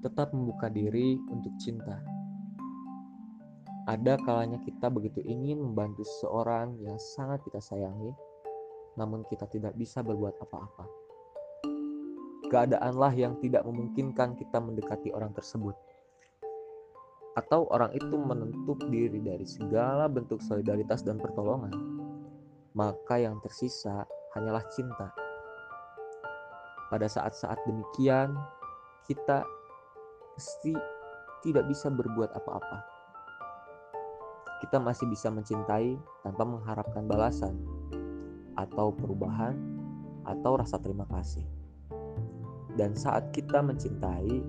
tetap membuka diri untuk cinta. Ada kalanya kita begitu ingin membantu seseorang yang sangat kita sayangi, namun kita tidak bisa berbuat apa-apa. Keadaanlah yang tidak memungkinkan kita mendekati orang tersebut. Atau orang itu menutup diri dari segala bentuk solidaritas dan pertolongan. Maka yang tersisa hanyalah cinta. Pada saat-saat demikian, kita pasti tidak bisa berbuat apa-apa. Kita masih bisa mencintai tanpa mengharapkan balasan, atau perubahan, atau rasa terima kasih. Dan saat kita mencintai,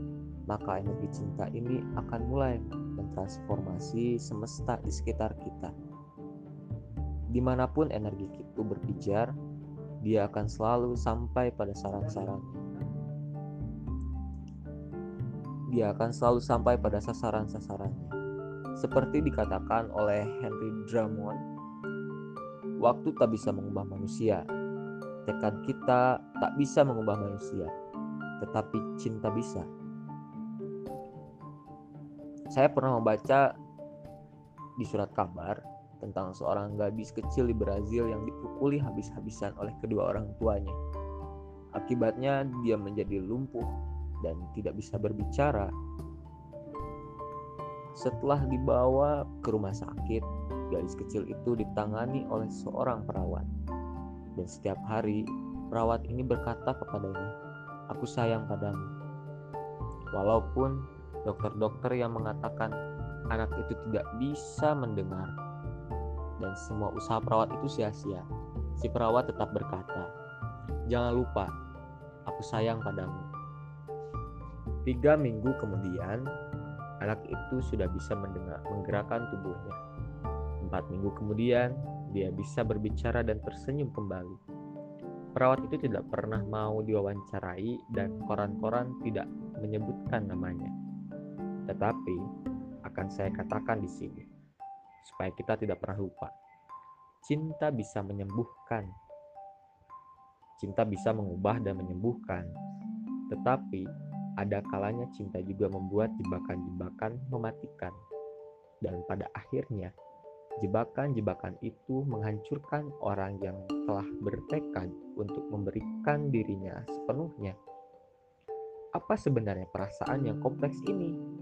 maka energi cinta ini akan mulai mentransformasi semesta di sekitar kita. Di mana pun energi itu berpijar, dia akan selalu sampai pada saran-saran. Dia akan selalu sampai pada sasaran-sasarannya. Seperti dikatakan oleh Henry Drummond, waktu tak bisa mengubah manusia. Tekad kita tak bisa mengubah manusia, tetapi cinta bisa. Saya pernah membaca di surat kabar tentang seorang gadis kecil di Brazil yang dipukuli habis-habisan oleh kedua orang tuanya. Akibatnya dia menjadi lumpuh dan tidak bisa berbicara. Setelah dibawa ke rumah sakit, gadis kecil itu ditangani oleh seorang perawat. Dan setiap hari, perawat ini berkata kepadanya, "Aku sayang padamu." Walaupun dokter-dokter yang mengatakan anak itu tidak bisa mendengar dan semua usaha perawat itu sia-sia. Si perawat tetap berkata, "Jangan lupa, aku sayang padamu." Tiga minggu kemudian, anak itu sudah bisa mendengar, menggerakkan tubuhnya. Empat minggu kemudian, dia bisa berbicara dan tersenyum kembali. Perawat itu tidak pernah mau diwawancarai dan koran-koran tidak menyebutkan namanya. Tetapi akan saya katakan di sini, supaya kita tidak pernah lupa. Cinta bisa menyembuhkan. Cinta bisa mengubah dan menyembuhkan. Tetapi ada kalanya cinta juga membuat jebakan-jebakan mematikan. Dan pada akhirnya, jebakan-jebakan itu menghancurkan orang yang telah bertekad untuk memberikan dirinya sepenuhnya. Apa sebenarnya perasaan yang kompleks ini?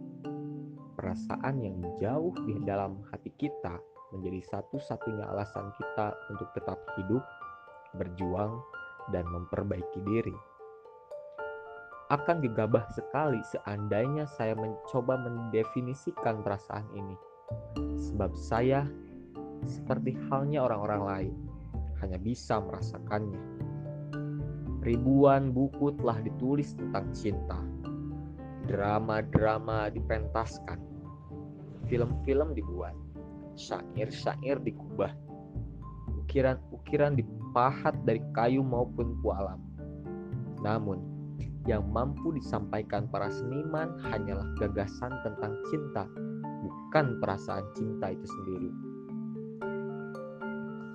perasaan yang jauh di dalam hati kita menjadi satu-satunya alasan kita untuk tetap hidup, berjuang, dan memperbaiki diri. Akan gegabah sekali seandainya saya mencoba mendefinisikan perasaan ini, sebab saya, seperti halnya orang-orang lain, hanya bisa merasakannya. Ribuan buku telah ditulis tentang cinta, drama-drama dipentaskan, film-film dibuat, syair-syair dikubah, ukiran-ukiran dipahat dari kayu maupun kualam. Namun, yang mampu disampaikan para seniman hanyalah gagasan tentang cinta, bukan perasaan cinta itu sendiri.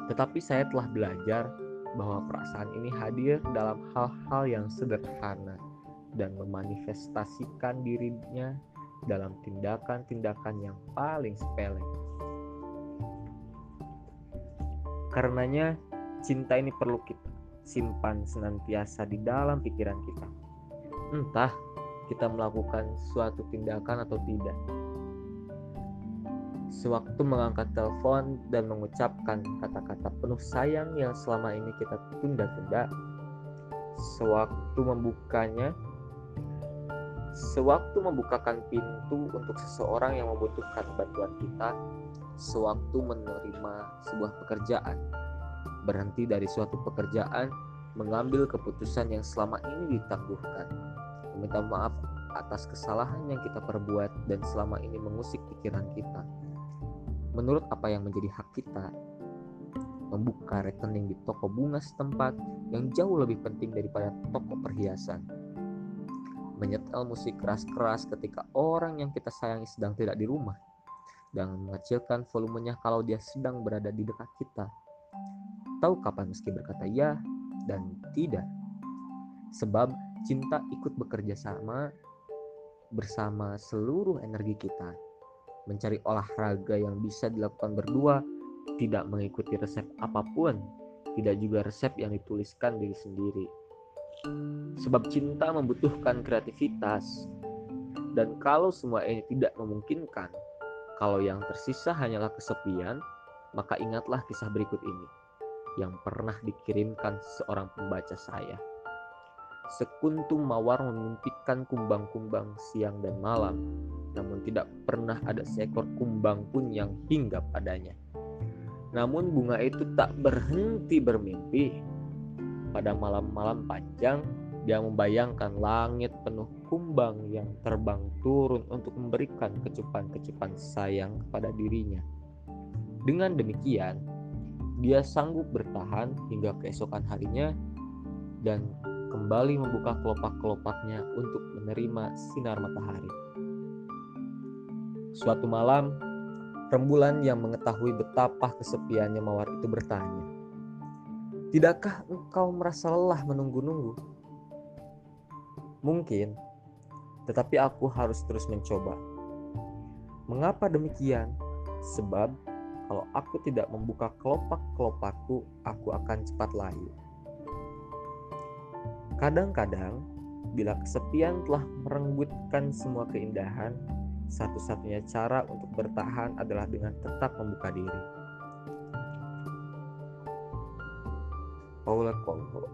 Tetapi saya telah belajar bahwa perasaan ini hadir dalam hal-hal yang sederhana dan memanifestasikan dirinya dalam tindakan-tindakan yang paling sepele. Karenanya, cinta ini perlu kita simpan senantiasa di dalam pikiran kita. Entah kita melakukan suatu tindakan atau tidak. Sewaktu mengangkat telepon dan mengucapkan kata-kata penuh sayang yang selama ini kita tunda-tunda, sewaktu membukanya Sewaktu membukakan pintu untuk seseorang yang membutuhkan bantuan kita, sewaktu menerima sebuah pekerjaan, berhenti dari suatu pekerjaan, mengambil keputusan yang selama ini ditangguhkan, meminta maaf atas kesalahan yang kita perbuat dan selama ini mengusik pikiran kita. Menurut apa yang menjadi hak kita, membuka rekening di toko bunga setempat yang jauh lebih penting daripada toko perhiasan menyetel musik keras-keras ketika orang yang kita sayangi sedang tidak di rumah, dan mengecilkan volumenya kalau dia sedang berada di dekat kita. Tahu kapan meski berkata ya dan tidak, sebab cinta ikut bekerja sama bersama seluruh energi kita. Mencari olahraga yang bisa dilakukan berdua, tidak mengikuti resep apa pun, tidak juga resep yang dituliskan diri sendiri. Sebab cinta membutuhkan kreativitas, dan kalau semua ini tidak memungkinkan, kalau yang tersisa hanyalah kesepian, maka ingatlah kisah berikut ini yang pernah dikirimkan seorang pembaca saya. Sekuntum mawar memimpikan kumbang-kumbang siang dan malam, namun tidak pernah ada seekor kumbang pun yang hingga padanya. Namun bunga itu tak berhenti bermimpi. Pada malam-malam panjang, dia membayangkan langit penuh kumbang yang terbang turun untuk memberikan kecupan-kecupan sayang kepada dirinya. Dengan demikian, dia sanggup bertahan hingga keesokan harinya dan kembali membuka kelopak-kelopaknya untuk menerima sinar matahari. Suatu malam, rembulan yang mengetahui betapa kesepiannya mawar itu bertanya, Tidakkah engkau merasa lelah menunggu-nunggu? Mungkin, tetapi aku harus terus mencoba. Mengapa demikian? Sebab kalau aku tidak membuka kelopak-kelopakku, aku akan cepat layu. Kadang-kadang, bila kesepian telah merenggutkan semua keindahan, satu-satunya cara untuk bertahan adalah dengan tetap membuka diri. Paula Coelho